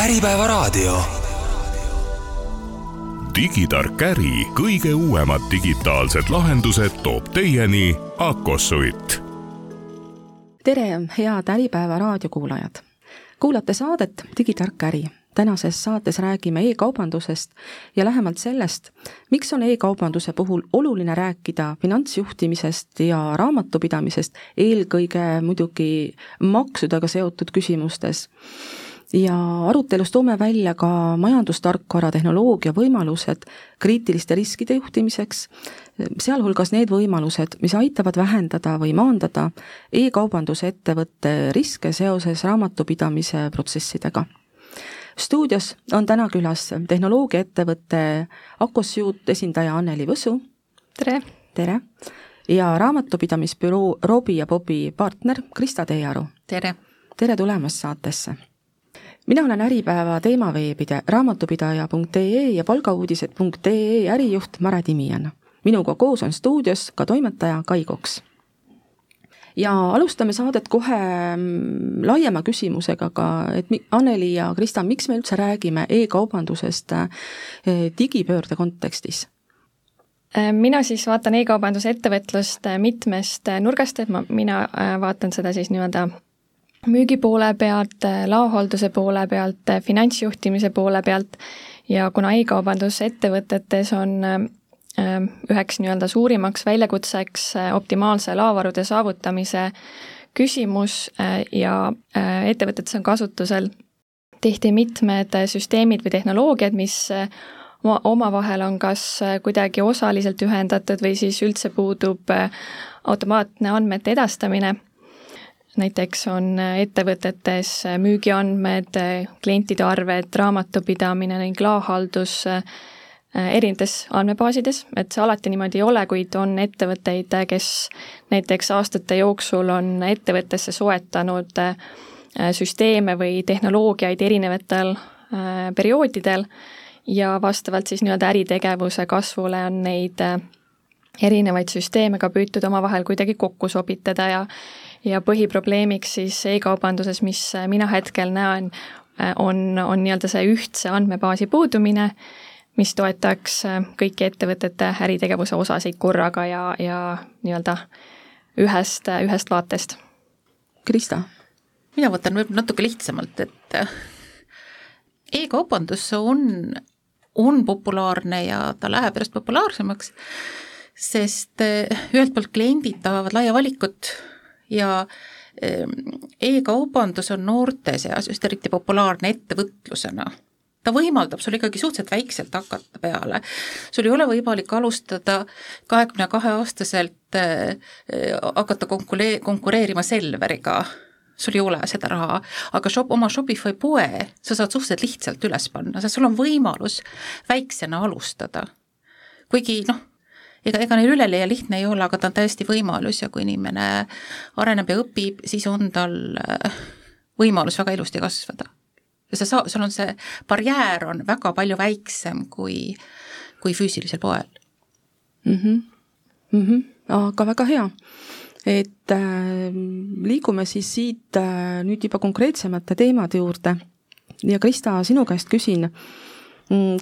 Äripäevaraadio. digitark äri kõige uuemad digitaalsed lahendused toob teieni Akosuit. tere, head Äripäeva raadiokuulajad! kuulate saadet Digitark äri tänases saates räägime e-kaubandusest ja lähemalt sellest, miks on e-kaubanduse puhul oluline rääkida finantsjuhtimisest ja raamatupidamisest, eelkõige muidugi maksudega seotud küsimustes ja arutelus toome välja ka majandustarkvara tehnoloogia võimalused kriitiliste riskide juhtimiseks, sealhulgas need võimalused, mis aitavad vähendada või maandada e-kaubanduse ettevõtte riske seoses raamatupidamise protsessidega stuudios on täna külas tehnoloogiaettevõtte Acossuit esindaja Anneli Võsu. tere! tere! ja raamatupidamisbüroo Robi ja Bobi partner Krista Teearu. tere! tere tulemast saatesse! Mina olen Äripäeva teemaveebide raamatupidaja.ee ja palgauudised.ee ärijuht Mare Timian. minuga koos on stuudios ka toimetaja Kai Koks ja alustame saadet kohe mm, laiema küsimusega ka, et Anneli ja Krista, miks me üldse räägime e-kaubandusest eh, digipöörde kontekstis? Mina siis vaatan e-kaubanduse ettevõtlust äh, mitmest äh, nurgast, et ma, mina vaatan seda siis nii-öelda müügi poole pealt, laohalduse poole pealt, finantsjuhtimise poole pealt ja kuna e-kaubandus ettevõtetes on Ehm, üheks nii-öelda suurimaks väljakutseks äh, optimaalse laovarude saavutamise küsimus äh, ja äh, ettevõtetes on kasutusel tihti mitmed süsteemid või tehnoloogiad, mis omavahel on kas kuidagi osaliselt ühendatud või siis üldse puudub automaatne andmete edastamine. Näiteks on ettevõtetes müügiandmed, klientide arved, raamatupidamine ning laohaldus Äh, erinevates andmebaasides, et see alati niimoodi ei ole, kuid on ettevõtteid, kes näiteks aastate jooksul on ettevõttesse soetanud äh, süsteeme või tehnoloogiaid erinevatel äh, perioodidel. Ja vastavalt siis nii-öelda äritegevuse kasvule on neid erinevaid süsteeme ka püütud omavahel kuidagi kokku sobitada ja ja põhiprobleemiks siis e-kaubanduses, mis mina hetkel näen, on, on nii-öelda see ühtse andmebaasi puudumine mis toetaks kõiki ettevõtete äritegevuse osasid korraga ja, ja nii-öelda ühest, ühest vaatest. Krista? mina võtan võib-olla natuke lihtsamalt, et äh, e-kaubandus on, on populaarne ja ta läheb järjest populaarsemaks, sest äh, ühelt poolt kliendid tahavad laia valikut ja e-kaubandus on noorte seas just eriti populaarne ettevõtlusena ta võimaldab sul ikkagi suhteliselt väikselt hakata peale. sul ei ole võimalik alustada kahekümne kahe aastaselt äh, hakata konkuree-, konkureerima Selveriga, sul ei ole seda raha, aga shop, oma Shopify poe sa saad suhteliselt lihtsalt üles panna, sest sul on võimalus väiksena alustada. kuigi noh, ega, ega neil üleliia lihtne ei ole, aga ta on täiesti võimalus ja kui inimene areneb ja õpib, siis on tal äh, võimalus väga ilusti kasvada ja sa saa-, sul on see barjäär on väga palju väiksem kui, kui füüsilisel poel mm. -hmm. Mm -hmm. aga väga hea, et äh, liigume siis siit äh, nüüd juba konkreetsemate teemade juurde ja Krista, sinu käest küsin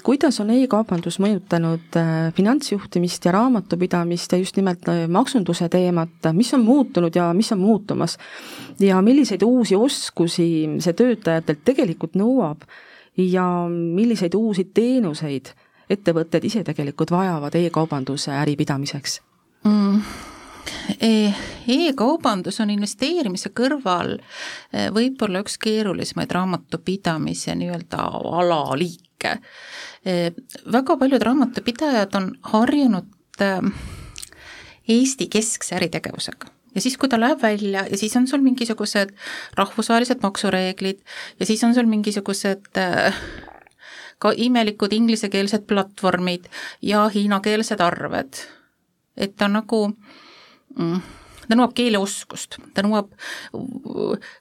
kuidas on e-kaubandus mõjutanud äh, finantsjuhtimist ja raamatupidamist ja just nimelt äh, maksunduse teemat, mis on muutunud ja mis on muutumas? ja milliseid uusi oskusi see töötajatelt tegelikult nõuab ja milliseid uusi teenuseid ettevõtted ise tegelikult vajavad e-kaubanduse äri pidamiseks mm.? E, e-kaubandus on investeerimise kõrval e, võib-olla üks keerulisemaid raamatupidamise nii-öelda alaliike kõike. väga paljud raamatupidajad on harjunud äh, Eesti keskse äritegevusega ja siis, kui ta läheb välja ja siis on sul mingisugused rahvusvahelised maksureeglid ja siis on sul mingisugused äh, ka imelikud inglisekeelsed platvormid ja hiinakeelsed arved. et ta nagu mm, ta nõuab keeleoskust, ta nõuab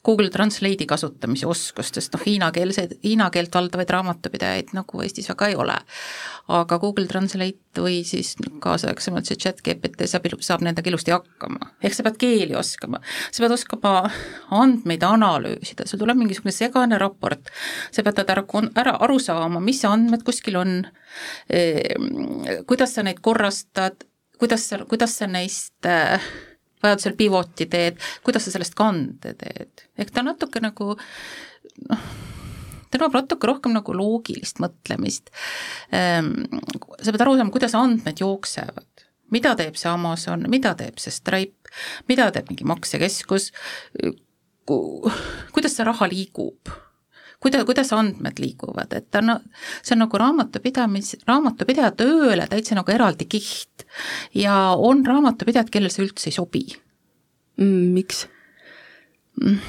Google Translate'i kasutamise oskust, sest noh, hiinakeelseid, hiina keelt valdavaid raamatupidajaid nagu Eestis väga ei ole. aga Google Translate või siis kaasaegsemalt see chat GPT saab, saab nendega ilusti hakkama. ehk sa pead keeli oskama, sa pead oskama andmeid analüüsida, sul tuleb mingisugune segane raport, sa pead ära, ära aru saama, mis andmed kuskil on, ehm, kuidas sa neid korrastad, kuidas sa, kuidas sa neist äh, vajadusel pivoti teed, kuidas sa sellest kande teed, ehk ta natuke nagu noh, ta nõuab natuke rohkem nagu loogilist mõtlemist. Ehm, sa pead aru saama, kuidas andmed jooksevad, mida teeb see Amazon, mida teeb see Stripe, mida teeb mingi maksekeskus, kuidas see raha liigub kuida-, kuidas andmed liiguvad, et ta on, see on nagu raamatupidamis, raamatupidaja tööle täitsa nagu eraldi kiht. ja on raamatupidajad, kellel see üldse ei sobi mm,. Miks mm,?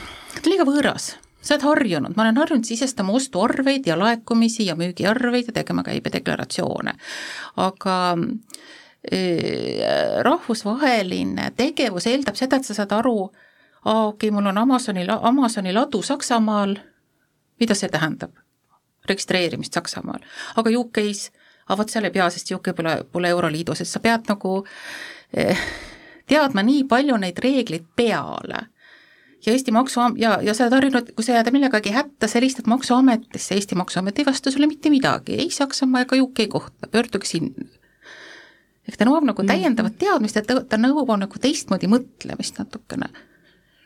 liiga võõras sa oled harjunud, ma olen harjunud sisestama ostuarveid ja laekumisi ja müügiarveid ja tegema käibedeklaratsioone. aga äh, rahvusvaheline tegevus eeldab seda, et sa saad aru, aa okei okay,, mul on Amazoni, Amazoni ladu Saksamaal mida see tähendab? registreerimist Saksamaal, aga UK-s, aga vot seal ei pea, sest UK pole, pole Euroliidus, et sa pead nagu eh, teadma nii palju neid reegleid peale ja Eesti maksu- ja, ja sa oled harjunud, kui sa jääd millegagi hätta, sa helistad Maksuametisse, Eesti Maksuamet ei vasta sulle mitte midagi, ei Saksamaa ega UK kohta, pöörduge sinna. ehk ta nõuab nagu mhm. täiendavat teadmist, et ta, ta nõuab nagu teistmoodi mõtlemist natukene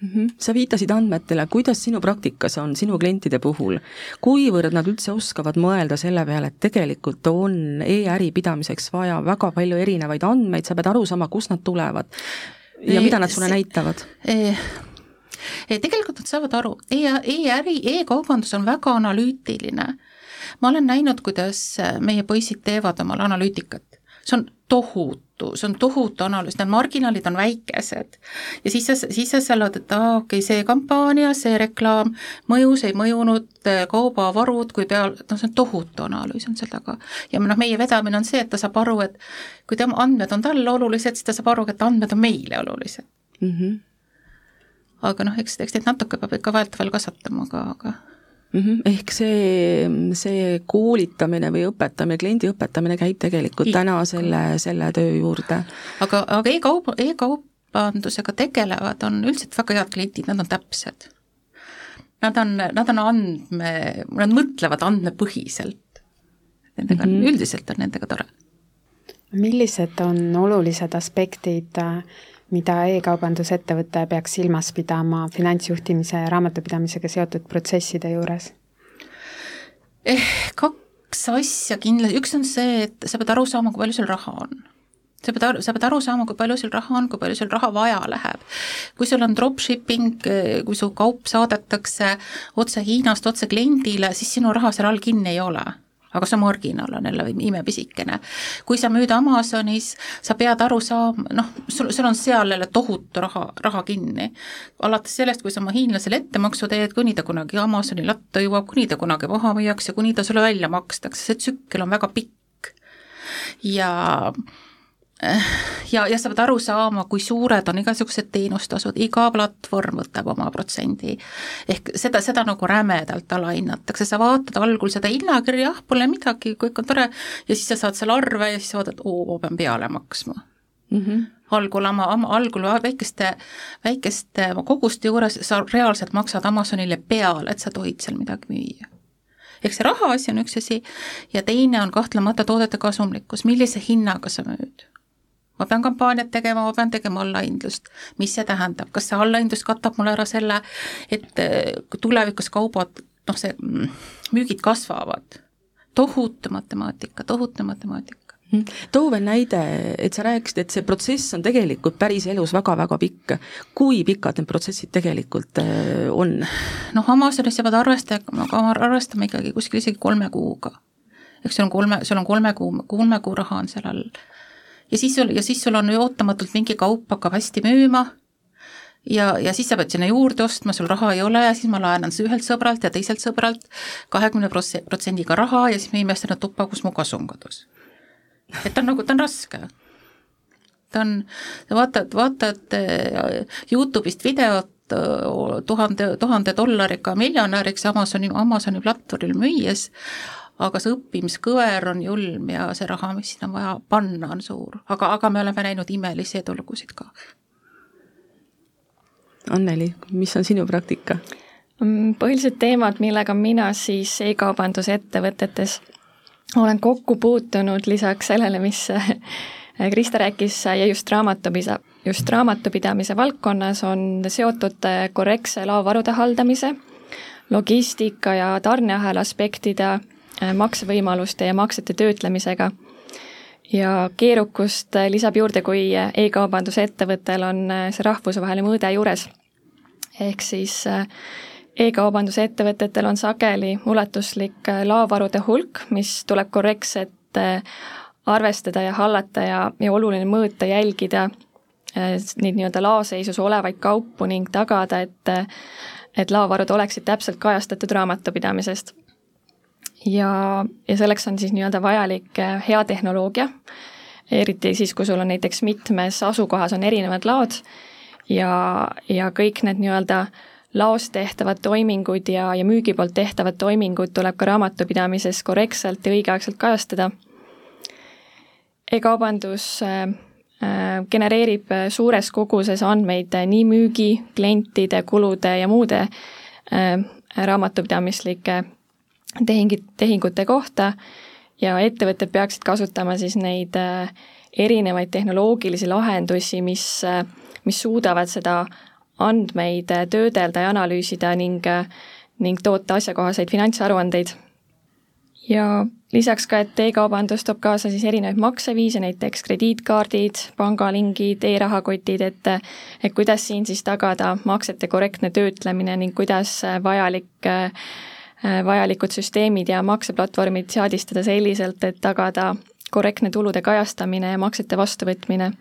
mm. -hmm. sa viitasid andmetele, kuidas sinu praktikas on sinu klientide puhul, kuivõrd nad üldse oskavad mõelda selle peale, et tegelikult on e-äri pidamiseks vaja väga palju erinevaid andmeid, sa pead aru saama, kust nad tulevad ja e mida nad sulle näitavad e? tegelikult nad saavad aru e, e-äri e, e-kaubandus on väga analüütiline. ma olen näinud, kuidas meie poisid teevad omal analüütikat, see on tohutu, see on tohutu analüüs, need marginaalid on väikesed. ja siis sa, siis sa seal oled, et aa, okei okay,, see kampaania, see reklaam mõjus, ei mõjunud, kaubavarud, kui peal, noh, see on tohutu analüüs on seal taga. ja noh, meie vedamine on see, et ta saab aru, et kui tema andmed on talle olulised, siis ta saab aru, et andmed on meile olulised mm. -hmm. aga noh, eks, eks neid natuke peab ikka vahetevahel kasvatama, aga, aga. Ehk see, see koolitamine või õpetamine, kliendi õpetamine käib tegelikult Ikka. täna selle, selle töö juurde. aga, aga e-kaup, e-kaubandusega tegelevad, on üldiselt väga head kliendid, nad on täpsed. Nad on, nad on andme, nad mõtlevad andmepõhiselt. Nendega on mm, -hmm. üldiselt on nendega tore. millised on olulised aspektid äh, mida e-kaubandusettevõte peaks silmas pidama finantsjuhtimise ja raamatupidamisega seotud protsesside juures? eh, kaks asja kindlasti, üks on see, et sa pead aru saama, kui palju sul raha on sa pead aru, sa pead aru saama, kui palju sul raha on, kui palju sul raha vaja läheb. kui sul on dropshipping, kui su kaup saadetakse otse Hiinast otse kliendile, siis sinu raha seal all kinni ei ole aga see marginaal on jälle imepisikene. kui sa müüd Amazonis, sa pead aru saama, noh, sul, sul on seal jälle tohutu raha, raha kinni. alates sellest, kui sa oma hiinlasele ettemaksu teed, kuni ta kunagi Amazoni latta jõuab, kuni ta kunagi maha müüakse, kuni ta sulle välja makstakse, see tsükkel on väga pikk. ja ja, ja sa pead aru saama, kui suured on igasugused teenustasud, iga platvorm võtab oma protsendi. ehk seda, seda nagu rämedalt alahinnatakse, sa vaatad algul seda hinnakirja, ah, pole midagi, kõik on tore, ja siis sa saad selle arve ja siis vaatad, oo, ma pean peale maksma. Mm. -hmm algul oma, algul väikeste, väikeste koguste juures sa reaalselt maksad Amazonile peale, et sa tohid seal midagi müüa. Ehk see raha asi on üks asi ja teine on kahtlemata toodete kasumlikkus, millise hinnaga sa müüd ma pean kampaaniat tegema, ma pean tegema allahindlust. mis see tähendab, kas see allahindlus katab mulle ära selle, et äh, tulevikus kaubad, noh, see mm, müügid kasvavad? tohutu matemaatika, tohutu matemaatika mhm. too veel näide, et sa rääkisid, et see protsess on tegelikult päriselus väga-väga pikk. kui pikad need protsessid tegelikult äh, on? noh, Amazonis sa pead arvestama, arvestama ikkagi kuskil isegi kolme kuuga. eks sul on kolme, sul on kolme kuu, kolme kuu raha on seal all ja siis sul, ja siis sul on ootamatult mingi kaup hakkab hästi müüma ja, ja siis sa pead sinna juurde ostma, sul raha ei ole ja siis ma laenan ühelt sõbralt ja teiselt sõbralt kahekümne protsendiga raha ja siis me imestame tuppa, kus mu kasum kadus. et ta on nagu, ta on raske. on, sa vaatad, vaatad Youtube'ist videot, tuhande, tuhande dollariga miljonäriks Amazoni, Amazoni platvormil müües, aga see õppimiskõver on julm ja see raha, mis sinna on vaja panna, on suur, aga, aga me oleme näinud imelisi edulugusid ka. Anneli, mis on sinu praktika? Mm, põhilised teemad, millega mina siis e-kaubandusettevõtetes olen kokku puutunud lisaks sellele, mis Krista rääkis ja just raamatupisa-, just raamatupidamise valdkonnas on seotud korrektse laovarude haldamise, logistika ja tarneahela aspektide, maksevõimaluste ja maksete töötlemisega. ja keerukust lisab juurde, kui e-kaubandusettevõttel on see rahvusvaheline mõõde juures. ehk siis e-kaubandusettevõtetel on sageli ulatuslik laovarude hulk, mis tuleb korrektselt arvestada ja hallata ja, ja oluline mõõta, jälgida äh, neid nii-öelda laoseisus olevaid kaupu ning tagada, et et laovarud oleksid täpselt kajastatud raamatupidamisest. Ja, ja selleks on siis nii-öelda vajalik äh, hea tehnoloogia, eriti siis, kui sul on näiteks mitmes asukohas on erinevad laod ja, ja kõik need nii-öelda laos tehtavad toimingud ja, ja müügi poolt tehtavad toimingud tuleb ka raamatupidamises korrektselt ja õigeaegselt kajastada. E-kaubandus äh, äh, genereerib äh, suures koguses andmeid nii müügi, klientide, kulude ja muude raamatupidamislike tehingid, tehingute kohta ja ettevõtted peaksid kasutama siis neid erinevaid tehnoloogilisi lahendusi, mis, mis suudavad seda andmeid töödelda ja analüüsida ning, ning toota asjakohaseid finantsaruandeid. Ja lisaks ka, et e-kaubandus toob kaasa siis erinevaid makseviise, näiteks krediitkaardid, pangalingid e, e-rahakotid, et et kuidas siin siis tagada maksete korrektne töötlemine ning kuidas vajalik, vajalikud süsteemid ja makseplatvormid seadistada selliselt, et tagada korrektne tulude kajastamine ja maksete vastuvõtmine.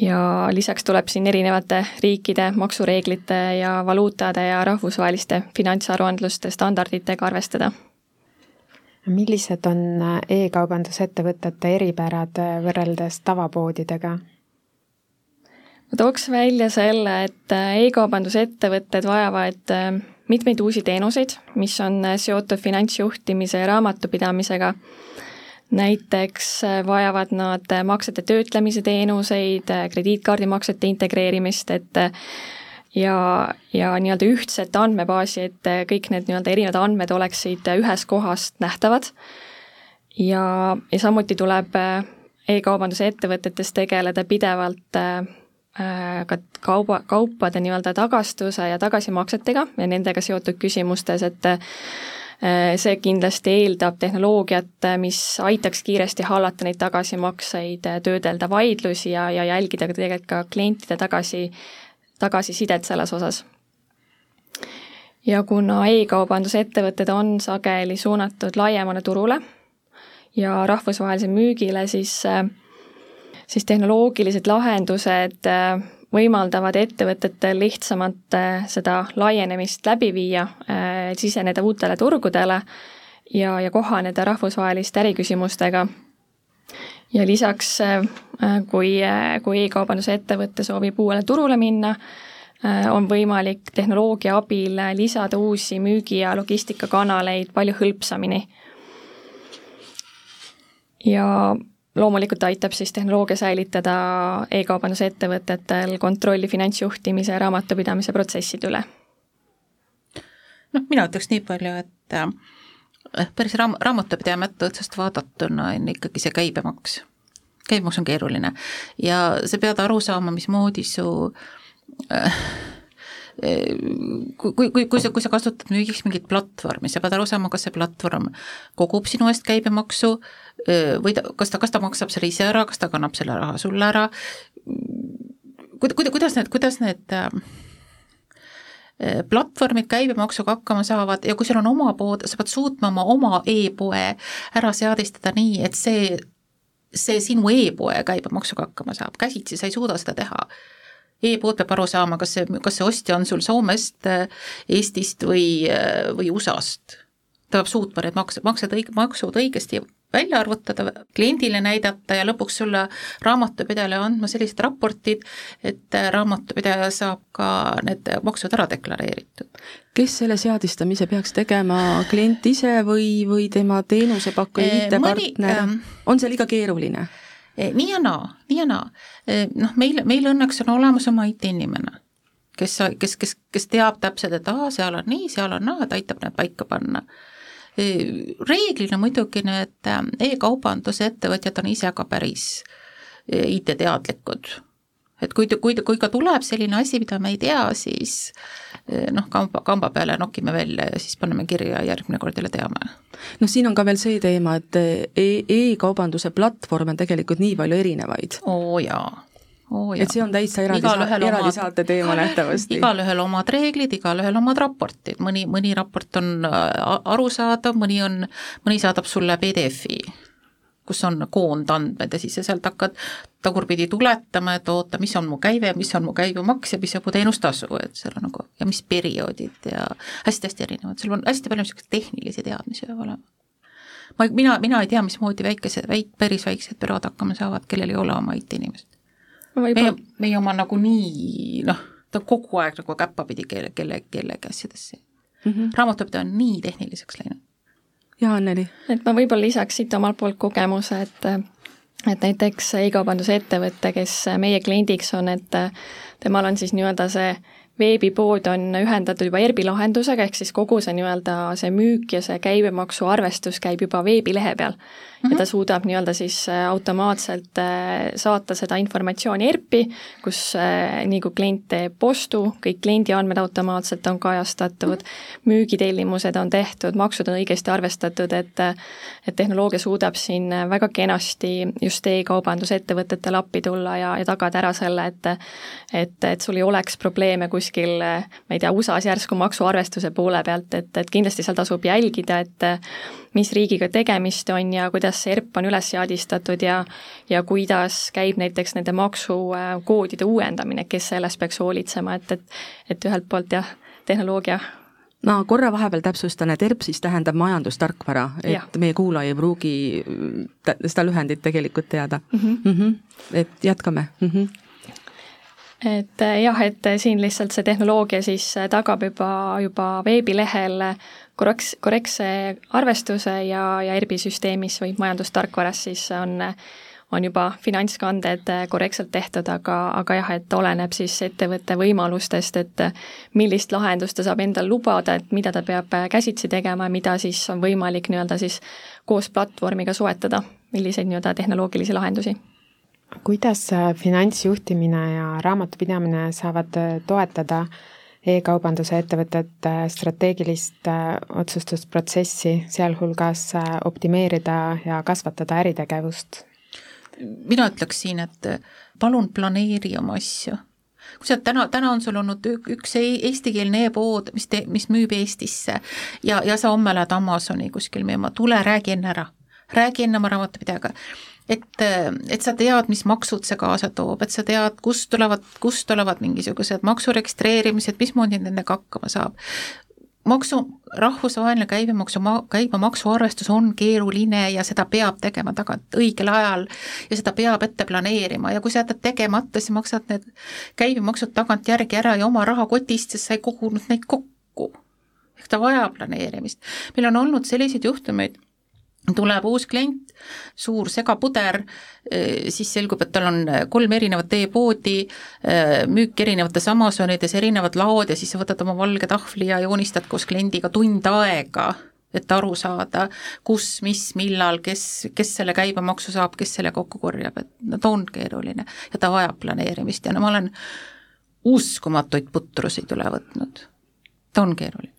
ja lisaks tuleb siin erinevate riikide maksureeglite ja valuutade ja rahvusvaheliste finantsaruandluste standarditega arvestada millised on äh, e-kaubandusettevõtete eripärad äh, võrreldes tavapoodidega? ma tooks välja selle, et äh, e-kaubandusettevõtted vajavad mitmeid uusi teenuseid, mis on seotud finantsjuhtimise ja raamatupidamisega. näiteks vajavad nad maksete töötlemise teenuseid, krediitkaardimaksete integreerimist, et ja, ja nii-öelda ühtset andmebaasi, et kõik need nii-öelda erinevad andmed oleksid ühest kohast nähtavad. ja, ja samuti tuleb äh, e-kaubanduse ettevõtetes tegeleda pidevalt äh, ka kauba, kaupade nii-öelda tagastuse ja tagasimaksetega ja nendega seotud küsimustes, et äh, see kindlasti eeldab tehnoloogiat, mis aitaks kiiresti hallata neid tagasimakseid, töödelda vaidlusi ja, ja jälgida ka tegelikult ka klientide tagasi tagasisidet selles osas. ja kuna e-kaubandusettevõtted on sageli suunatud laiemale turule ja rahvusvahelisele müügile, siis, siis tehnoloogilised lahendused võimaldavad ettevõtetel lihtsamalt seda laienemist läbi viia, siseneda uutele turgudele ja, ja kohaneda rahvusvaheliste äriküsimustega ja lisaks, äh, kui, äh, kui e-kaubanduse ettevõte soovib uuele turule minna, äh, on võimalik tehnoloogia abil lisada uusi müügi- ja logistikakanaleid palju hõlpsamini. ja loomulikult aitab siis tehnoloogia säilitada e-kaubanduse ettevõtetel kontrolli finantsjuhtimise ja raamatupidamise protsesside üle. noh, mina ütleks nii palju, et Eh, päris raam-, raamatupidajamatu otsast vaadatuna on ikkagi see käibemaks. käibemaks on keeruline ja sa pead aru saama, mismoodi su äh, kui, kui, kui, sa, kui sa kasutad müügiks mingit platvormi, sa pead aru saama, kas see platvorm kogub sinu eest käibemaksu või ta, kas ta, kas ta maksab selle ise ära, kas ta kannab selle raha sulle ära, kuida-, kuida-, kuidas need, kuidas need platvormid käibemaksuga hakkama saavad ja kui sul on oma pood, sa pead suutma oma oma e-poe ära seadistada nii, et see, see sinu e-poe käibemaksuga hakkama saab, käsitsi sa ei suuda seda teha e-pood peab aru saama, kas see, kas see ostja on sul Soomest, Eestist või, või USA-st. ta peab suutma need makse, maksed õig-, maksud õigesti välja arvutada, kliendile näidata ja lõpuks sulle raamatupidajale andma sellised raportid, et raamatupidaja saab ka need maksud ära deklareeritud. kes selle seadistamise peaks tegema, klient ise või, või tema teenusepakkuja, IT-partner ähm, on see liiga keeruline? Eh, nii ja naa, nii ja naa. Eh, Noh, meil, meil õnneks on olemas oma IT-inimene, kes, kes, kes, kes teab täpselt, et aa, seal on nii, seal on naa, et aitab need paika panna. Eh, Reeglina muidugi need e-kaubanduse ettevõtjad on ise ka päris IT-teadlikud. Et kui, kui, kui ka tuleb selline asi, mida me ei tea, siis eh, noh, kamba, kamba peale nokime välja ja siis paneme kirja ja järgmine kord jälle teame noh, siin on ka veel see teema, et e- e-kaubanduse platvorme on tegelikult nii palju erinevaid. oo jaa, oo jaa. et see on täitsa eraldi, eraldi saate teema nähtavasti. igalühel omad reeglid, igalühel omad raportid, mõni, mõni raport on äh, arusaadav, mõni on, mõni saadab sulle PDF-i, kus on koondandmed ja siis sa sealt hakkad tagurpidi tuletama, et oota, mis on mu käive, mis on mu käibemaks ja mis on mu teenustasu, et seal on nagu ja mis perioodid ja hästi-hästi erinevad, seal on hästi palju niisuguseid tehnilisi teadmisi peab olema. ma, mina, mina ei tea, mismoodi väikesed, väik-, päris väiksed bürood hakkama saavad, kellel ei ole oma IT-inimest meie meie oma nagunii noh, ta on kogu aeg nagu käppapidi kelle, kelle, kellegi asjadesse mm. -hmm. raamatupidaja on nii tehniliseks läinud. Jaa, Anneli? et ma võib-olla lisaks siit omalt poolt kogemuse, et et näiteks e-kaubanduse ettevõte, kes meie kliendiks on, et temal on siis nii-öelda see veebipood on ühendatud juba ERBi lahendusega, ehk siis kogu see nii-öelda see müük ja see käibemaksu arvestus käib juba veebilehe peal mm. -hmm. ja ta suudab nii-öelda siis äh, automaatselt äh, saata seda informatsiooni ERP-i, kus äh, nii kui klient teeb ostu, kõik kliendi andmed automaatselt on kajastatud, müügitellimused on tehtud, maksud on õigesti arvestatud, et et tehnoloogia suudab siin väga kenasti just e-kaubandusettevõtetele appi tulla ja, ja tagada ära selle, et et, et sul ei oleks probleeme kuskil, ma ei tea, USA-s järsku maksuarvestuse poole pealt, et, et kindlasti seal tasub jälgida, et mis riigiga tegemist on ja kuidas see ERP on üles seadistatud ja ja kuidas käib näiteks nende maksukoodide uuendamine, kes sellest peaks hoolitsema, et, et et ühelt poolt jah, tehnoloogia ma korra vahepeal täpsustan, et ERP siis tähendab majandustarkvara, et Jah. meie kuulaja ei pruugi tä- seda lühendit tegelikult teada mm. Mhm. -hmm. et jätkame mm. -hmm. Et eh, jah, et siin lihtsalt see tehnoloogia siis tagab juba, juba veebilehel korreks, korrektse arvestuse ja, ja ERBi süsteemis või majandustarkvaras siis on, on juba finantskanded korrektselt tehtud, aga, aga jah, et oleneb siis ettevõtte võimalustest, et millist lahendust ta saab endale lubada, et mida ta peab käsitsi tegema ja mida siis on võimalik nii-öelda siis koos platvormiga soetada, milliseid nii-öelda tehnoloogilisi lahendusi kuidas äh, finantsjuhtimine ja raamatupidamine saavad äh, toetada e-kaubanduse ettevõtete strateegilist äh, otsustusprotsessi, sealhulgas optimeerida ja kasvatada äritegevust? mina ütleks siin, et palun planeeri oma asju. kui sa täna, täna on sul olnud ük- üks e- eestikeelne e-pood, mis te-, mis müüb Eestisse ja, ja sa homme lähed Amazoni kuskil müüma, tule räägi enne ära, räägi enne oma raamatupidajaga et, et sa tead, mis maksud see kaasa toob, et sa tead, kust tulevad, kust tulevad mingisugused maksu registreerimised, mismoodi nendega hakkama saab. maksu, rahvusvaheline käibemaksu, käibemaksu arvestus on keeruline ja seda peab tegema tagant õigel ajal ja seda peab ette planeerima ja kui sa jätad tegemata, siis maksad need käibemaksud tagantjärgi ära ja oma rahakotist, sest sa ei kogunud neid kokku. ehk ta vajab planeerimist. meil on olnud selliseid juhtumeid, tuleb uus klient, suur segapuder, siis selgub, et tal on kolm erinevat e-poodi, müük erinevates Amazonides, erinevad laod ja siis sa võtad oma valge tahvli ja joonistad koos kliendiga tund aega, et aru saada, kus, mis, millal, kes, kes selle käibemaksu saab, kes selle kokku korjab, et no ta on keeruline ja ta vajab planeerimist ja no ma olen uskumatuid putrusid üle võtnud. ta on keeruline.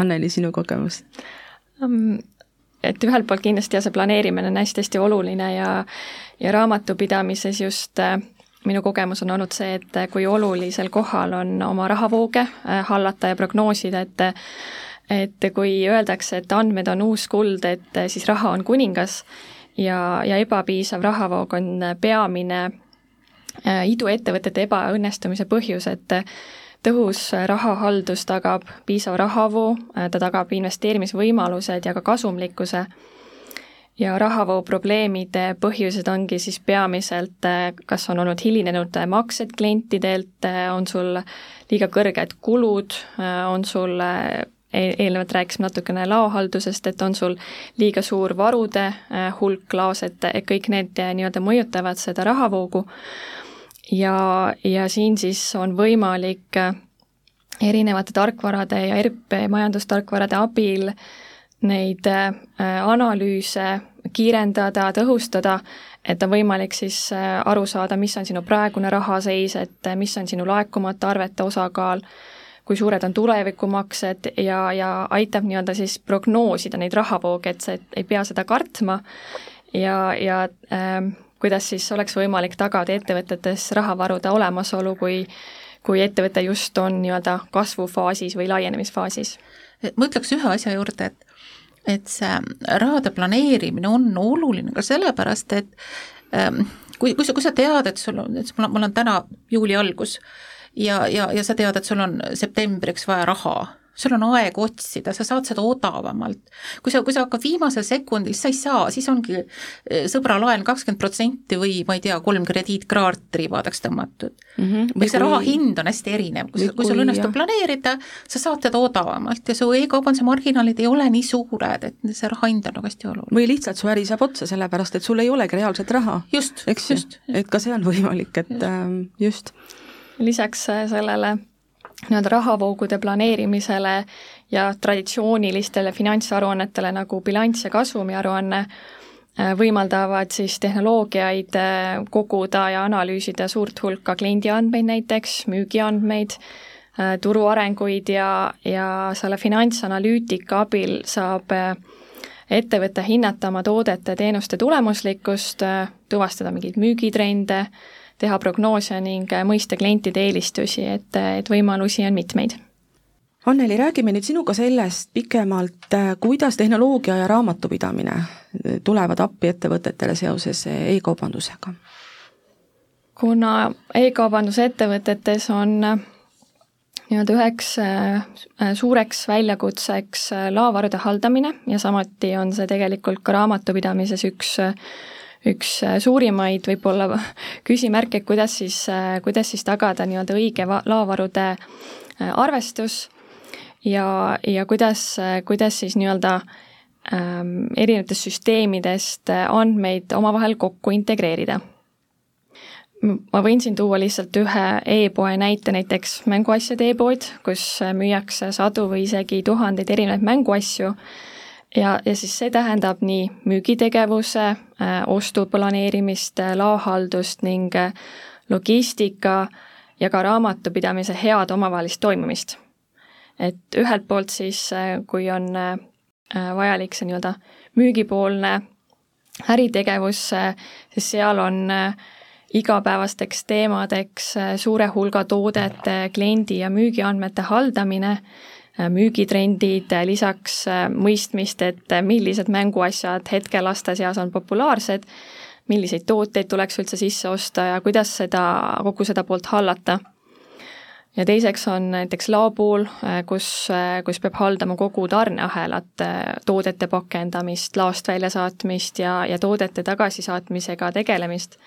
Anneli, sinu kogemus? Et ühelt poolt kindlasti jah, see planeerimine on hästi-hästi oluline ja ja raamatupidamises just äh, minu kogemus on olnud see, et kui olulisel kohal on oma rahavooge äh, hallata ja prognoosida, et et kui öeldakse, et andmed on uus kuld, et siis raha on kuningas ja, ja ebapiisav rahavoog on peamine äh, iduettevõtete ebaõnnestumise põhjus, et tõhus rahahaldus tagab piisava rahavoo, ta tagab investeerimisvõimalused ja ka kasumlikkuse. ja rahavoo probleemide põhjused ongi siis peamiselt, kas on olnud hilinenud maksed klientidelt, on sul liiga kõrged kulud, on sul e-, eelnevalt rääkisime natukene laohaldusest, et on sul liiga suur varude hulk laos, et kõik need nii-öelda mõjutavad seda rahavoogu ja, ja siin siis on võimalik erinevate tarkvarade ja ERP majandustarkvarade abil neid äh, analüüse kiirendada, tõhustada, et on võimalik siis äh, aru saada, mis on sinu praegune rahaseis, et äh, mis on sinu laekumata arvete osakaal, kui suured on tulevikumaksed ja, ja aitab nii-öelda siis prognoosida neid rahavooge, et sa ei pea seda kartma. Ja, ja äh, kuidas siis oleks võimalik tagada ettevõtetes rahavarude olemasolu, kui kui ettevõte just on nii-öelda kasvufaasis või laienemisfaasis? ma ütleks ühe asja juurde, et et see rahade planeerimine on oluline ka sellepärast, et ähm, kui, kui sa, kui sa tead, et sul on, et mul on, mul on täna juuli algus ja, ja, ja sa tead, et sul on septembriks vaja raha sul on aeg otsida, sa saad seda odavamalt. kui sa, kui sa hakkad viimasel sekundil, sa ei saa, siis ongi eh, sõbra laen kakskümmend protsenti või ma ei tea, kolm krediitkaarti ribadeks tõmmatud mm. -hmm. või see kui... raha hind on hästi erinev, kui, kui sul õnnestub jah. planeerida, sa saad teda odavamalt ja su e-kaubanduse marginaalid ei ole nii suured, et see raha hind on nagu hästi oluline. või lihtsalt su äri saab otsa, sellepärast et sul ei olegi reaalset raha. eks ju, et ka see on võimalik, et just, ähm, just. lisaks äh, sellele nii-öelda rahavoogude planeerimisele ja traditsioonilistele finantsaruannetele nagu bilanss ja kasumiaruanne äh, võimaldavad siis tehnoloogiaid äh, koguda ja analüüsida suurt hulka kliendiandmeid näiteks, müügiandmeid, äh, turu arenguid ja, ja selle finantsanalüütika abil saab ettevõte hinnata oma toodete-teenuste tulemuslikkust, tuvastada mingeid müügitrende, teha prognoose ning mõista klientide eelistusi, et, et võimalusi on mitmeid. Anneli, räägime nüüd sinuga sellest pikemalt, kuidas tehnoloogia ja raamatupidamine tulevad appi ettevõtetele seoses e-kaubandusega? kuna e-kaubandusettevõtetes on nii-öelda üheks suureks väljakutseks laovarude haldamine ja samuti on see tegelikult ka raamatupidamises üks üks äh, suurimaid võib-olla küsimärke, kuidas siis, äh, kuidas siis tagada nii-öelda õige laovarude äh, arvestus ja, ja kuidas, kuidas siis nii-öelda ähm, erinevatest süsteemidest andmeid omavahel kokku integreerida. ma võin siin tuua lihtsalt ühe e-poe näite, näiteks mänguasjade e-pood, kus müüakse sadu või isegi tuhandeid erinevaid mänguasju ja, ja siis see tähendab nii müügitegevuse äh,, ostu planeerimist äh,, laohaldust ning äh, logistika ja ka raamatupidamise head omavahelist toimimist. et ühelt poolt siis, kui on vajalik see nii-öelda müügipoolne äritegevus, siis seal on igapäevasteks teemadeks suure hulga toodete, kliendi ja müügiandmete haldamine müügitrendid, äh, lisaks äh, mõistmist, et millised mänguasjad hetkel laste seas on populaarsed, milliseid tooteid tuleks üldse sisse osta ja kuidas seda, kogu seda poolt hallata. ja teiseks on näiteks laopool, kus, kus peab haldama kogu tarneahelat, toodete pakendamist, laost väljasaatmist ja, ja toodete tagasisaatmisega tegelemist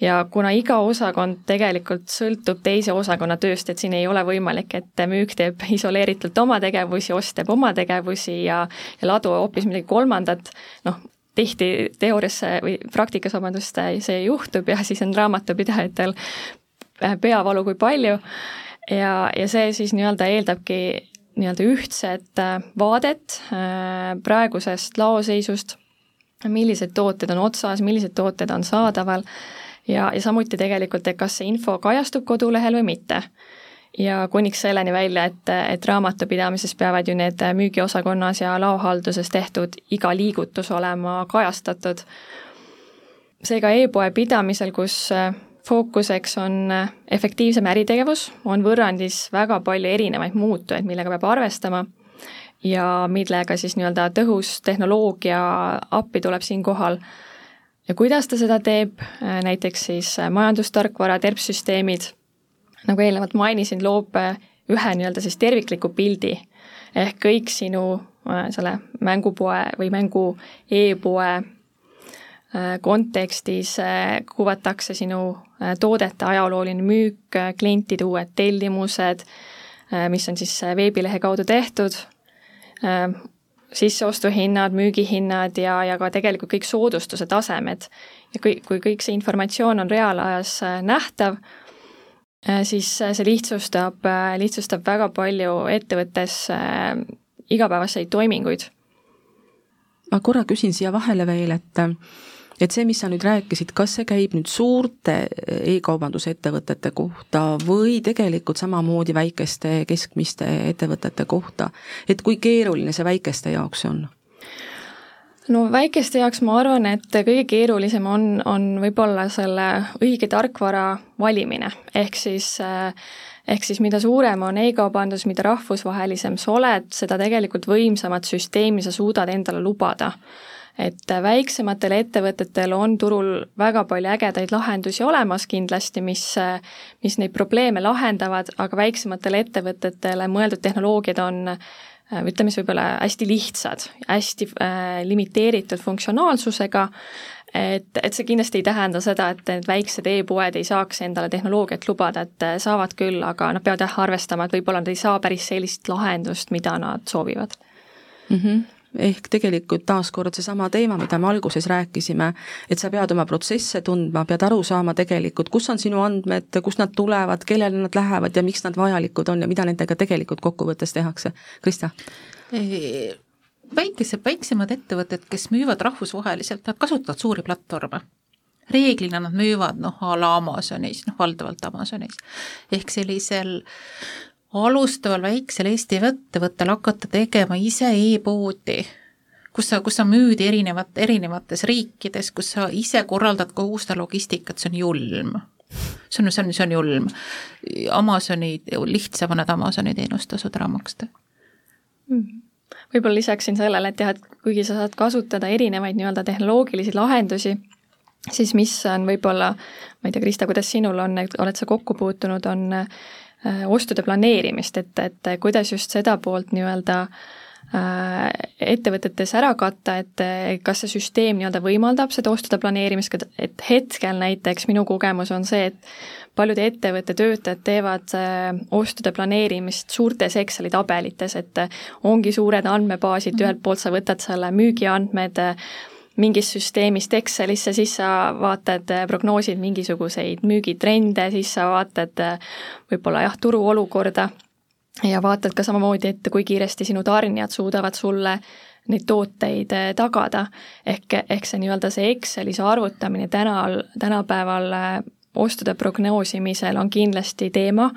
ja kuna iga osakond tegelikult sõltub teise osakonna tööst, et siin ei ole võimalik, et müük teeb isoleeritult oma tegevusi, ost teeb oma tegevusi ja, ja ladu hoopis midagi kolmandat, noh, tihti teoorias või praktikas, vabandust, see juhtub ja siis on raamatupidajatel peavalu kui palju. Ja, ja see siis nii-öelda eeldabki nii-öelda ühtset äh, vaadet äh, praegusest laoseisust, millised tooted on otsas, millised tooted on saadaval ja, ja samuti tegelikult, et kas see info kajastub kodulehel või mitte. ja kuniks selleni välja, et, et raamatupidamises peavad ju need müügiosakonnas ja laohalduses tehtud iga liigutus olema kajastatud. seega e-poe pidamisel, kus fookuseks on efektiivsem äritegevus, on võrrandis väga palju erinevaid muutujaid, millega peab arvestama ja millega siis nii-öelda tõhus tehnoloogia appi tuleb siinkohal ja kuidas ta seda teeb, äh, näiteks siis äh, majandustarkvara, terpsüsteemid, nagu eelnevalt mainisin, loob äh, ühe nii-öelda siis tervikliku pildi. Ehk kõik sinu selle mängupoe või mängu e-poe kontekstis kuvatakse sinu toodete ajalooline müük, klientide uued tellimused, mis on siis veebilehe kaudu tehtud, sisseostuhinnad, müügihinnad ja, ja ka tegelikult kõik soodustuse tasemed. ja kui, kui kõik see informatsioon on reaalajas äh, nähtav, äh, siis äh, see lihtsustab, lihtsustab väga palju ettevõttes igapäevaseid toiminguid. ma korra küsin siia vahele veel, et et see, mis sa nüüd rääkisid, kas see käib nüüd suurte e-kaubandusettevõtete kohta või tegelikult samamoodi väikeste, keskmiste ettevõtete kohta, et kui keeruline see väikeste jaoks on? no väikeste jaoks ma arvan, et kõige keerulisem on, on võib-olla selle õige tarkvara valimine, ehk siis ehk siis mida suurem on e-kaubandus, mida rahvusvahelisem sa oled, seda tegelikult võimsamat süsteemi sa suudad endale lubada et väiksematel ettevõtetel on turul väga palju ägedaid lahendusi olemas kindlasti, mis, mis neid probleeme lahendavad, aga väiksematele ettevõtetele mõeldud tehnoloogiad on ütleme siis võib-olla hästi lihtsad, hästi äh, limiteeritud funktsionaalsusega, et, et see kindlasti ei tähenda seda, et need väiksed e-poed ei saaks endale tehnoloogiat lubada, et saavad küll, aga nad peavad jah arvestama, et võib-olla nad ei saa päris sellist lahendust, mida nad soovivad mm. -hmm ehk tegelikult taaskord seesama teema, mida me alguses rääkisime, et sa pead oma protsesse tundma, pead aru saama tegelikult, kus on sinu andmed, kust nad tulevad, kellele nad lähevad ja miks nad vajalikud on ja mida nendega tegelikult kokkuvõttes tehakse. Krista? väikesed, väiksemad ettevõtted, kes müüvad rahvusvaheliselt, nad kasutavad suuri platvorme reeglina nad müüvad noh, a la Amazonis, noh valdavalt Amazonis. ehk sellisel alustaval väiksel Eesti ettevõttel hakata tegema ise e-poodi, kus sa, kus sa müüd erinevat, erinevates riikides, kus sa ise korraldad kogu seda logistikat, see on julm. see on, see on, see on julm. Amazoni, lihtsam on need Amazoni teenustasud ära maksta mm võib-olla lisaksin sellele, et jah, et kuigi sa saad kasutada erinevaid nii-öelda tehnoloogilisi lahendusi, siis mis on võib-olla, ma ei tea, Krista, kuidas sinul on, oled sa kokku puutunud, on ostude planeerimist, et, et kuidas just seda poolt nii-öelda äh, ettevõtetes ära katta, et kas see süsteem nii-öelda võimaldab seda ostude planeerimist, et hetkel näiteks minu kogemus on see, et paljud ettevõtte töötajad teevad äh, ostude planeerimist suurtes Exceli tabelites, et ongi suured andmebaasid, ühelt poolt sa võtad selle müügiandmed, mingist süsteemist Excelisse, siis sa vaatad, äh, prognoosid mingisuguseid müügitrende, siis sa vaatad äh, võib-olla jah, turuolukorda ja vaatad ka samamoodi, et kui kiiresti sinu tarnijad suudavad sulle neid tooteid äh, tagada. ehk, ehk see nii-öelda see Excelis arvutamine täna, tänapäeval ostude prognoosimisel on kindlasti teema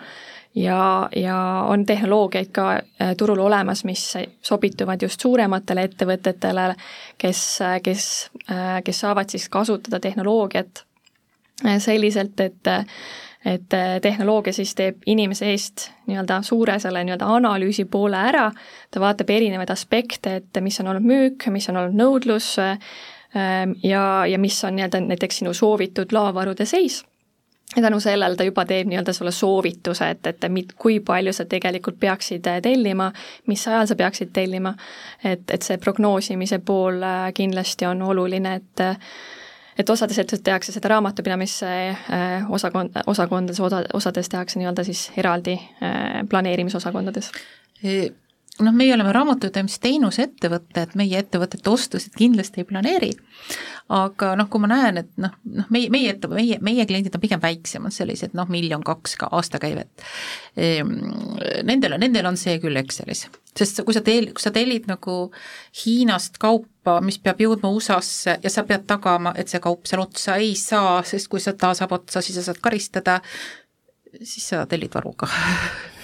ja, ja on tehnoloogiaid ka äh, turul olemas, mis sobituvad just suurematele ettevõtetele, kes, kes, äh, kes saavad siis kasutada tehnoloogiat äh, selliselt, et et tehnoloogia siis teeb inimese eest nii-öelda suure selle nii-öelda analüüsi poole ära, ta vaatab erinevaid aspekte, et mis on olnud müük, mis on olnud nõudlus ja, ja mis on nii-öelda näiteks sinu soovitud laovarude seis ja tänu sellele ta juba teeb nii-öelda sulle soovituse, et, et mit, kui palju sa tegelikult peaksid äh, tellima, mis ajal sa peaksid tellima, et, et see prognoosimise pool äh, kindlasti on oluline, et et osades ettevõtetes tehakse seda raamatupidamise äh, osakond, osakondades, osa, osades tehakse nii-öelda siis eraldi planeerimisosakondades noh, meie oleme raamatupidamisteenuse ettevõte, et meie ettevõtete ostusid kindlasti ei planeeri, aga noh, kui ma näen, et noh, noh meie, meie ette, meie, meie kliendid on pigem väiksemad, sellised noh, miljon-kaks ka aastakäivet. Ehm,, nendel, nendel on see küll Excelis. sest kui sa tel-, kui sa tellid nagu Hiinast kaupa, mis peab jõudma USA-sse ja sa pead tagama, et see kaup seal otsa ei saa, sest kui ta saab otsa, siis sa saad karistada, siis sa tellid varuga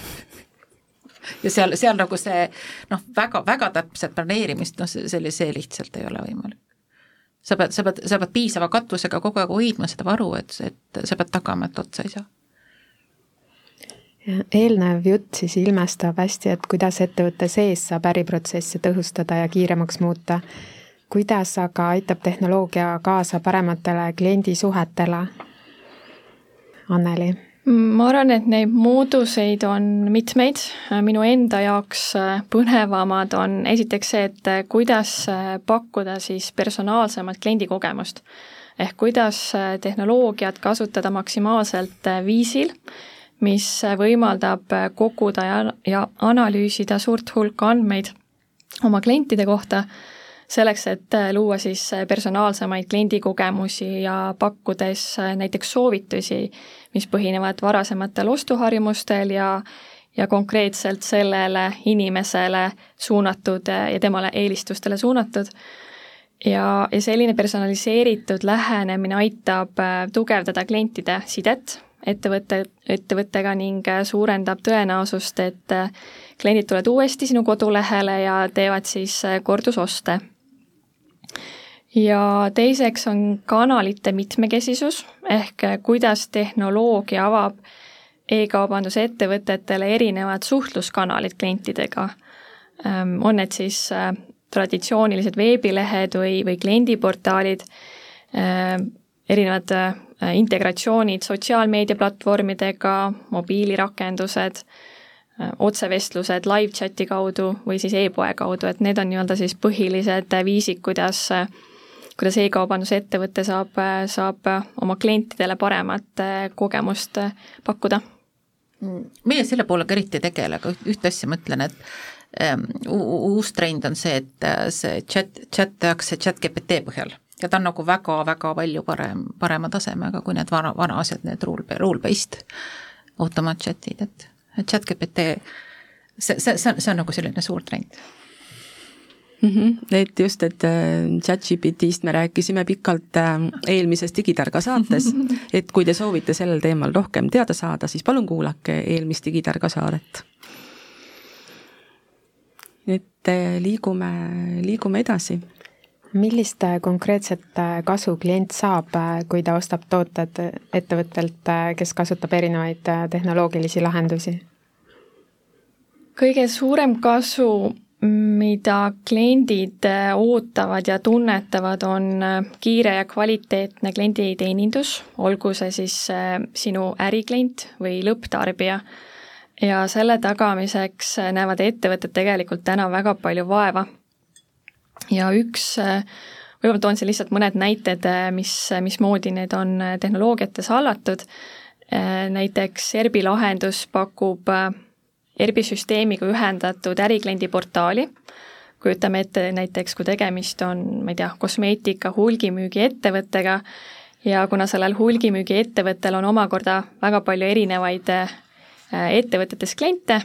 ja seal, seal nagu see noh, väga, väga täpset planeerimist, noh, see, see lihtsalt ei ole võimalik. sa pead, sa pead, sa pead piisava katvusega kogu aeg hoidma seda varu, et, et sa pead tagama, et otsa ei saa eelnev jutt siis ilmestab hästi, et kuidas ettevõtte sees saab äriprotsesse tõhustada ja kiiremaks muuta. kuidas aga aitab tehnoloogia kaasa parematele kliendisuhetele? Anneli ma arvan, et neid mooduseid on mitmeid, minu enda jaoks äh, põnevamad on esiteks see, et äh, kuidas äh, pakkuda siis personaalsemalt kliendikogemust. ehk kuidas tehnoloogiat kasutada maksimaalselt viisil, mis võimaldab koguda ja, ja analüüsida suurt hulka andmeid oma klientide kohta selleks, et luua siis personaalsemaid kliendikogemusi ja pakkudes näiteks soovitusi, mis põhinevad varasematel ostuharjumustel ja ja konkreetselt sellele inimesele suunatud ja temale eelistustele suunatud. ja, ja selline personaliseeritud lähenemine aitab tugevdada klientide sidet ettevõtte, ettevõttega ning suurendab tõenäosust, et kliendid tulevad uuesti sinu kodulehele ja teevad siis kordusoste ja teiseks on kanalite mitmekesisus, ehk kuidas tehnoloogia avab e-kaubanduse ettevõtetele erinevad suhtluskanalid klientidega. Ähm, on need siis äh, traditsioonilised veebilehed või, või kliendiportaalid, ähm, erinevad äh, integratsioonid sotsiaalmeediaplatvormidega, mobiilirakendused, äh, otsevestlused live-chati kaudu või siis e-poe kaudu, et need on nii-öelda siis põhilised viisid, kuidas kuidas e-kaubandusettevõte saab, saab oma klientidele paremat eh, kogemust eh, pakkuda? meie selle poolega eriti ei tegele, aga ühte asja mõtlen, et ähm, uus trend on see, et äh, see chat, chat tehakse chat GPT põhjal. Ja ta on nagu väga-väga palju parem, parema tasemega kui need vana, vana asjad, need rule, rule-based automaatchatid, et chat GPT, see, see, see on, see on nagu selline suur trend mm. -hmm. et just, et äh, chat-GPT-st me rääkisime pikalt äh, eelmises Digitarga saates, et kui te soovite sellel teemal rohkem teada saada, siis palun kuulake eelmist Digitarga saadet. et äh, liigume, liigume edasi millist konkreetset kasu klient saab, kui ta ostab tooted ettevõttelt, kes kasutab erinevaid tehnoloogilisi lahendusi? kõige suurem kasu mida kliendid äh, ootavad ja tunnetavad, on äh, kiire ja kvaliteetne klienditeenindus, olgu see siis äh, sinu äriklient või lõpptarbija. ja selle tagamiseks näevad ettevõtted tegelikult täna väga palju vaeva. ja üks, võib-olla toon siin lihtsalt mõned näited, mis, mismoodi need on tehnoloogiates hallatud, näiteks ERBi lahendus pakub ERBi süsteemiga ühendatud ärikliendi portaali, kujutame ette näiteks, kui tegemist on, ma ei tea, kosmeetika hulgimüügiettevõttega ja kuna sellel hulgimüügiettevõttel on omakorda väga palju erinevaid äh, ettevõtetes kliente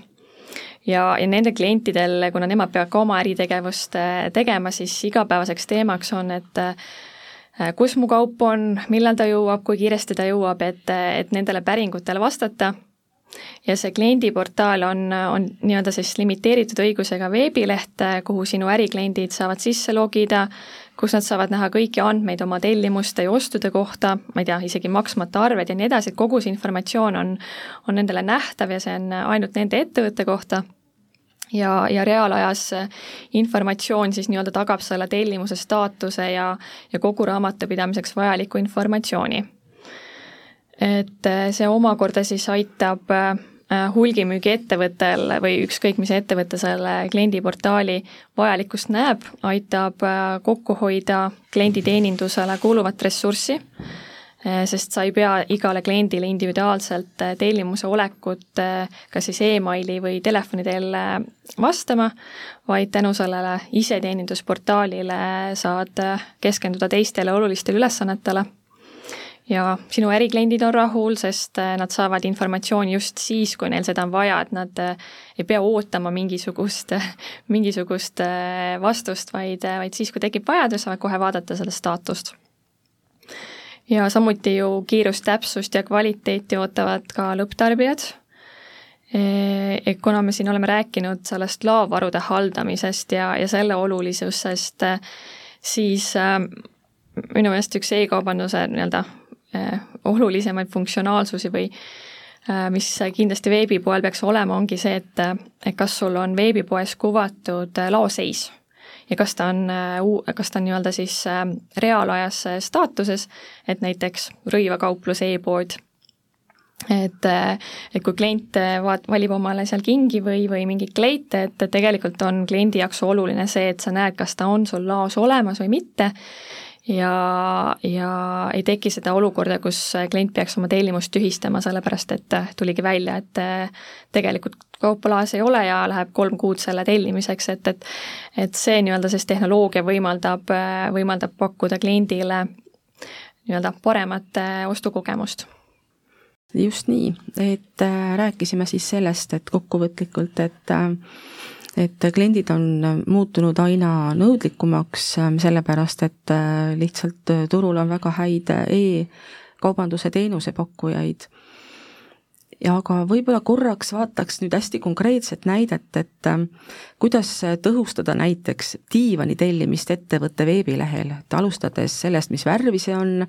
ja, ja nende klientidel, kuna nemad peavad ka oma äritegevust äh, tegema, siis igapäevaseks teemaks on, et äh, kus mu kaup on, millal ta jõuab, kui kiiresti ta jõuab, et, et nendele päringutele vastata ja see kliendiportaal on, on nii-öelda siis limiteeritud õigusega veebileht, kuhu sinu ärikliendid saavad sisse logida, kus nad saavad näha kõiki andmeid oma tellimuste ja ostude kohta, ma ei tea, isegi maksmata arved ja nii edasi, et kogu see informatsioon on, on nendele nähtav ja see on ainult nende ettevõtte kohta. Ja, ja reaalajas informatsioon siis nii-öelda tagab selle tellimuse staatuse ja, ja kogu raamatupidamiseks vajaliku informatsiooni et äh, see omakorda siis aitab äh, hulgimüügiettevõttel või ükskõik, mis ettevõte selle kliendiportaali vajalikkust näeb, aitab äh, kokku hoida klienditeenindusele kuluvat ressurssi, sest sa ei pea igale kliendile individuaalselt tellimuse olekut kas siis emaili või telefoni teel vastama, vaid tänu sellele iseteenindusportaalile saad keskenduda teistele olulistele ülesannetele ja sinu ärikliendid on rahul, sest äh, nad saavad informatsiooni just siis, kui neil seda on vaja, et nad äh, ei pea ootama mingisugust, mingisugust äh, vastust, vaid, vaid siis, kui tekib vajadus, saavad kohe vaadata seda staatust. ja samuti ju kiirust, täpsust ja kvaliteeti ootavad ka lõpptarbijad, kuna me siin oleme rääkinud sellest laovarude haldamisest ja, ja selle olulisusest, siis minu meelest üks e-kaubanduse nii-öelda olulisemaid funktsionaalsusi või äh, mis kindlasti veebipoel peaks olema, ongi see, et, et kas sul on veebipoes kuvatud äh, laoseis ja kas ta on, kas ta on nii-öelda siis reaalajas staatuses, et näiteks rõivakauplus e-pood et, et kui klient vaat-, valib omale seal kingi või, või mingeid kleite, et tegelikult on kliendi jaoks oluline see, et sa näed, kas ta on sul laos olemas või mitte ja, ja ei teki seda olukorda, kus klient peaks oma tellimust tühistama, sellepärast et tuligi välja, et tegelikult kaupa laes ei ole ja läheb kolm kuud selle tellimiseks, et, et et see nii-öelda siis tehnoloogia võimaldab, võimaldab pakkuda kliendile nii-öelda paremat ostukogemust. Just nii, et äh, rääkisime siis sellest, et kokkuvõtlikult, et äh, et kliendid on muutunud aina nõudlikumaks, äh, sellepärast et lihtsalt turul on väga häid e-kaubanduse teenusepakkujaid. ja aga võib-olla korraks vaataks nüüd hästi konkreetset näidet, et kuidas tõhustada näiteks diivani tellimist ettevõtte veebilehel, et alustades sellest, mis värvi see on,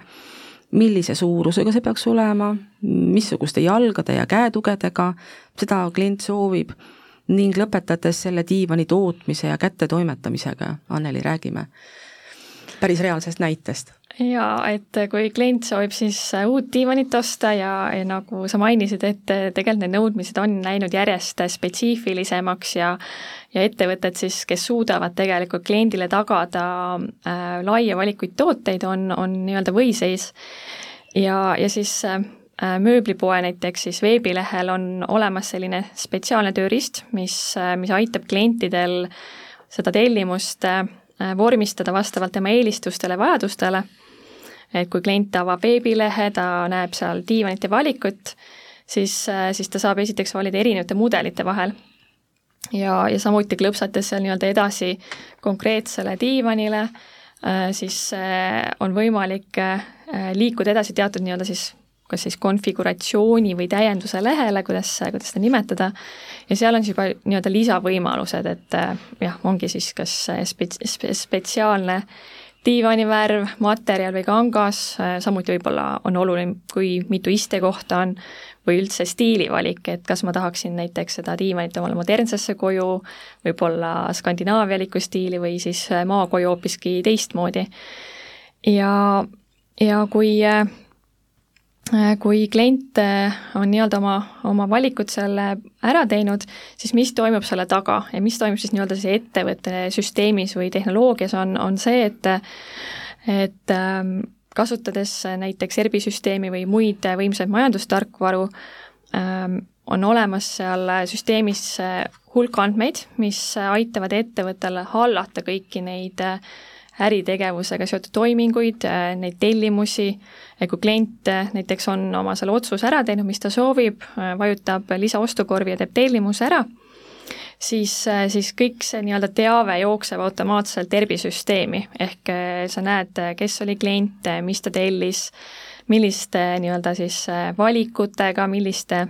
millise suurusega see peaks olema, missuguste jalgade ja käetugedega seda klient soovib ning lõpetades selle diivani tootmise ja kättetoimetamisega, Anneli, räägime päris reaalsest näitest jaa, et kui klient soovib siis uut diivanit osta ja, ja nagu sa mainisid, et tegelikult need nõudmised on läinud järjest spetsiifilisemaks ja ja ettevõtted siis, kes suudavad tegelikult kliendile tagada äh, laia valikuid tooteid, on, on nii-öelda võiseis. ja, ja siis äh, mööblipoe näiteks siis veebilehel on olemas selline spetsiaalne tööriist, mis, mis aitab klientidel seda tellimust äh, vormistada vastavalt tema eelistustele, vajadustele et kui klient avab veebilehe, ta näeb seal diivanite valikut, siis, siis ta saab esiteks valida erinevate mudelite vahel. ja, ja samuti klõpsates seal nii-öelda edasi konkreetsele diivanile, äh, siis äh, on võimalik äh, liikuda edasi teatud nii-öelda siis kas siis konfiguratsiooni või täienduse lehele, kuidas, kuidas seda nimetada, ja seal on siis juba nii-öelda lisavõimalused, et jah, ongi siis kas spets-, spetsiaalne diivanivärv, materjal või kangas, äh, samuti võib-olla on oluline, kui mitu istekohta on, või üldse stiilivalik, et kas ma tahaksin näiteks seda diivanit omale modernsesse koju, võib-olla skandinaavialikku stiili või siis äh, maakoju hoopiski teistmoodi. ja, ja kui äh, Äh, kui klient äh, on nii-öelda oma, oma valikud selle ära teinud, siis mis toimub selle taga ja mis toimub siis nii-öelda siis ettevõtte süsteemis või tehnoloogias, on, on see, et et ähm, kasutades näiteks ERBi süsteemi või muid võimsaid majandustarkvaru, ähm, on olemas seal süsteemis hulk andmeid, mis aitavad ettevõttele hallata kõiki neid äh, äritegevusega seotud toiminguid, äh, neid tellimusi, kui klient äh, näiteks on oma selle otsuse ära teinud, mis ta soovib, äh, vajutab lisaostukorvi ja teeb tellimuse ära, siis, siis kõik see nii-öelda teave jookseb automaatselt ERBi süsteemi, ehk sa näed, kes oli klient, mis ta tellis, milliste nii-öelda siis valikutega, milliste,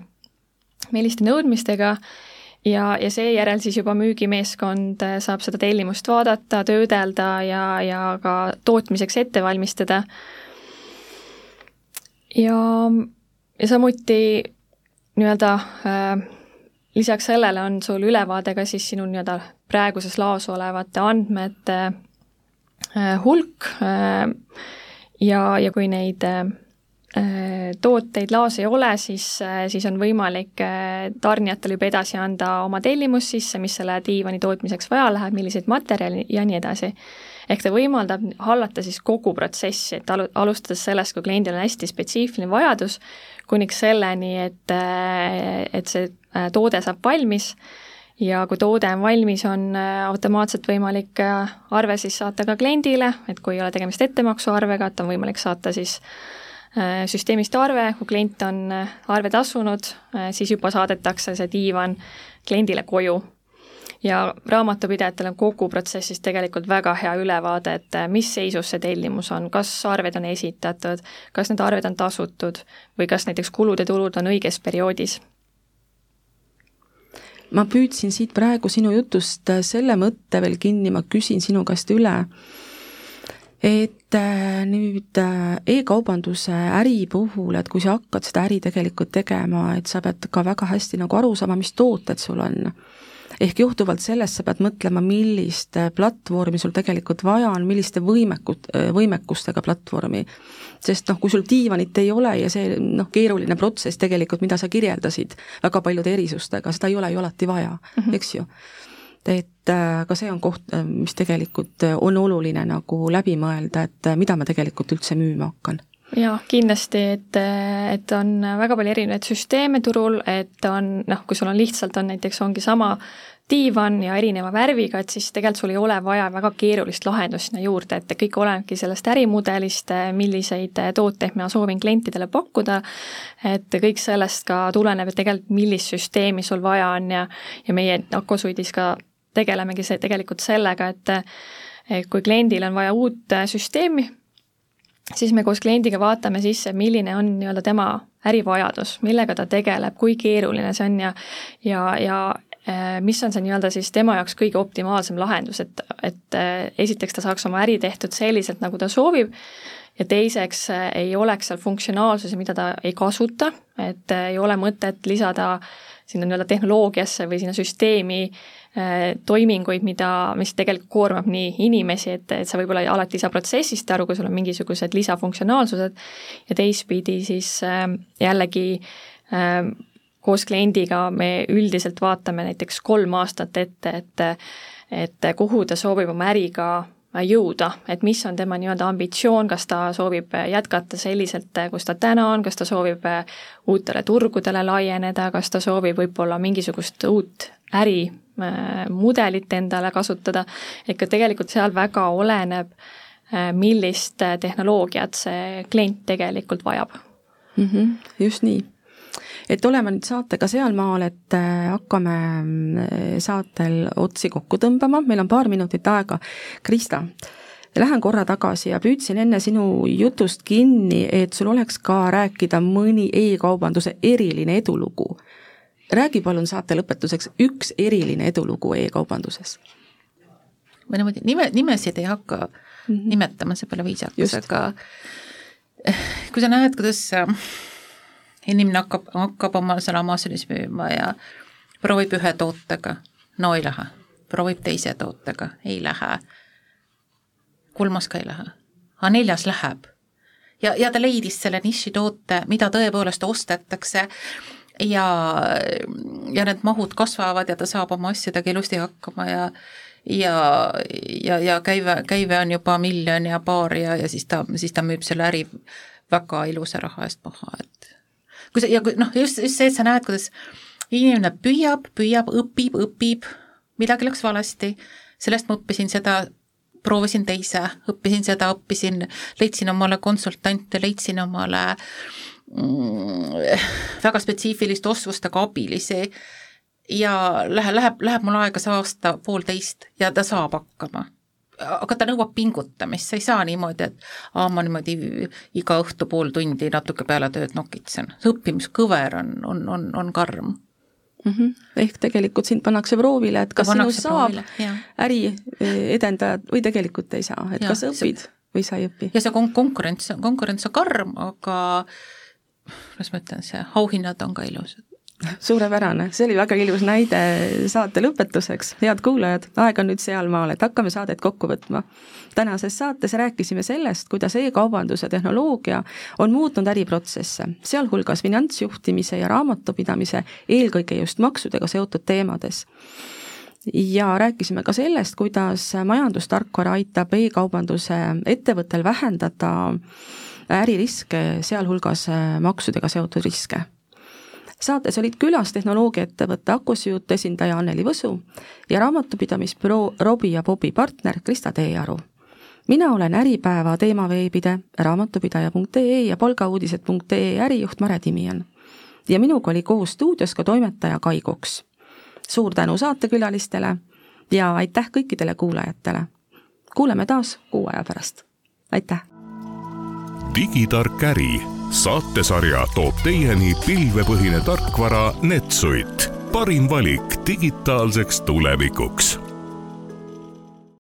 milliste nõudmistega ja, ja seejärel siis juba müügimeeskond äh, saab seda tellimust vaadata, töödelda ja, ja ka tootmiseks ette valmistada. ja, ja samuti nii-öelda äh, lisaks sellele on sul ülevaade ka siis sinu nii-öelda praeguses laos olevate andmete äh, hulk äh, ja, ja kui neid tooteid laos ei ole, siis, äh, siis on võimalik äh, tarnijatel juba edasi anda oma tellimus sisse, mis selle diivani tootmiseks vaja läheb, milliseid materjali ja nii edasi. ehk ta võimaldab hallata siis kogu protsessi, et alu-, alustades sellest, kui kliendil on hästi spetsiifiline vajadus, kuniks selleni, et, et see toode saab valmis ja kui toode on valmis, on automaatselt võimalik arve siis saata ka kliendile, et kui ei ole tegemist ettemaksuarvega, et on võimalik saata siis äh, Äh, süsteemist arve, kui klient on äh, arve tasunud, äh, siis juba saadetakse see diivan kliendile koju. ja raamatupidajatel on kogu protsessist tegelikult väga hea ülevaade, et mis seisus see tellimus on, kas arved on esitatud, kas need arved on tasutud või kas näiteks kulud ja tulud on õiges perioodis ma püüdsin siit praegu sinu jutust selle mõtte veel kinni, ma küsin sinu käest üle et äh, nüüd äh, e-kaubanduse äri puhul, et kui sa hakkad seda äri tegelikult tegema, et sa pead ka väga hästi nagu aru saama, mis tooted sul on. ehk johtuvalt sellest sa pead mõtlema, millist platvormi sul tegelikult vaja on, milliste võimekut-, võimekustega platvormi. sest noh, kui sul diivanit ei ole ja see noh, keeruline protsess tegelikult, mida sa kirjeldasid, väga paljude erisustega, seda ei ole ju alati vaja mm, -hmm. eks ju et äh, ka see on koht, äh, mis tegelikult on oluline nagu läbi mõelda, et mida ma tegelikult üldse müüma hakkan. Jah, kindlasti, et, et on väga palju erinevaid süsteeme turul, et on noh, kui sul on lihtsalt, on näiteks, ongi sama diivan ja erineva värviga, et siis tegelikult sul ei ole vaja väga keerulist lahendust sinna juurde, et kõik olenebki sellest ärimudelist, milliseid tooteid ma soovin klientidele pakkuda, et kõik sellest ka tuleneb, et tegelikult millist süsteemi sul vaja on ja ja meie Akosuidis ka tegelemegi see tegelikult sellega, et et kui kliendil on vaja uut süsteemi, siis me koos kliendiga vaatame sisse, milline on nii-öelda tema ärivajadus, millega ta tegeleb, kui keeruline see on ja ja, ja äh, mis on see nii-öelda siis tema jaoks kõige optimaalsem lahendus, et, et äh, esiteks ta saaks oma äri tehtud selliselt, nagu ta soovib, ja teiseks äh, ei oleks seal funktsionaalsusi, mida ta ei kasuta, et ei ole mõtet lisada sinna nii-öelda tehnoloogiasse või sinna süsteemi äh, Äh, toiminguid, mida, mis tegelikult koormab nii inimesi, et, et sa võib-olla alati ei saa protsessist aru, kui sul on mingisugused lisafunktsionaalsused, ja teistpidi siis äh, jällegi äh, koos kliendiga me üldiselt vaatame näiteks kolm aastat ette, et et kuhu ta soovib oma äriga jõuda, et mis on tema nii-öelda ambitsioon, kas ta soovib jätkata selliselt, kus ta täna on, kas ta soovib uutele turgudele laieneda, kas ta soovib võib-olla mingisugust uut äri Äh, mudelit endale kasutada, et ka tegelikult seal väga oleneb, äh, millist äh, tehnoloogiat see klient tegelikult vajab mm. -hmm, just nii et oleme nüüd saatega sealmaal, et hakkame saatel otsi kokku tõmbama, meil on paar minutit aega. Krista, lähen korra tagasi ja püüdsin enne sinu jutust kinni, et sul oleks ka rääkida mõni e-kaubanduse eriline edulugu räägi palun saate lõpetuseks üks eriline edulugu e-kaubanduses. ma niimoodi nime, nimesid ei hakka mm -hmm. nimetama, see pole viisakas, aga eh, kui sa näed, kuidas äh, inimene hakkab, hakkab oma seal Amazonis müüma ja proovib ühe tootega, no ei lähe, proovib teise tootega, ei lähe, kolmas ka ei lähe, aga neljas läheb. ja, ja ta leidis selle nišitoote, mida tõepoolest ostetakse ja, ja need mahud kasvavad ja ta saab oma asjadega ilusti hakkama ja ja, ja, ja käive, käive on juba miljon ja paar ja, ja siis ta, siis ta müüb selle äri väga ilusa raha eest maha, et kui sa, ja kui noh, just, just see, et sa näed, kuidas inimene püüab, püüab, õpib, õpib, midagi läks valesti, sellest ma õppisin seda, proovisin teise, õppisin seda, õppisin, leidsin omale konsultante, leidsin omale äh, väga spetsiifiliste oskustega abilisi ja läheb, läheb, läheb mul aega see aasta-poolteist ja ta saab hakkama. aga ta nõuab pingutamist, sa ei saa niimoodi, et aa, ma niimoodi iga õhtu pool tundi natuke peale tööd nokitsen, see õppimiskõver on, on, on, on karm mm. -hmm. ehk tegelikult sind pannakse proovile, et kas sinust saab äriedendajad või tegelikult ei saa, et ja, kas õpid see, või sa ei õpi. ja see kon-, konkurents, konkurents on karm, aga kuidas ma ütlen, see auhinnad on ka ilusad suurepärane, see oli väga ilus näide saate lõpetuseks, head kuulajad, aeg on nüüd sealmaal, et hakkame saadet kokku võtma. tänases saates rääkisime sellest, kuidas e-kaubanduse tehnoloogia on muutnud äriprotsesse, sealhulgas finantsjuhtimise ja raamatupidamise, eelkõige just maksudega seotud teemades. Ja rääkisime ka sellest, kuidas majandustarkvara aitab e-kaubanduse ettevõttel vähendada äririske, sealhulgas äh, maksudega seotud riske. saates olid külas tehnoloogiaettevõtte Acusute esindaja Anneli Võsu ja raamatupidamisbüroo Robi ja Bobi partner Krista Teearu mina olen Äripäeva teemaveebide raamatupidaja.ee ja palgauudised.ee ärijuht Mare Timian. ja minuga oli koos stuudios ka toimetaja Kai Koks. suur tänu saatekülalistele ja aitäh kõikidele kuulajatele. kuuleme taas kuu aja pärast, aitäh! Digitark äri. saatesarja toob teieni pilvepõhine tarkvara Netsuit, parim valik digitaalseks tulevikuks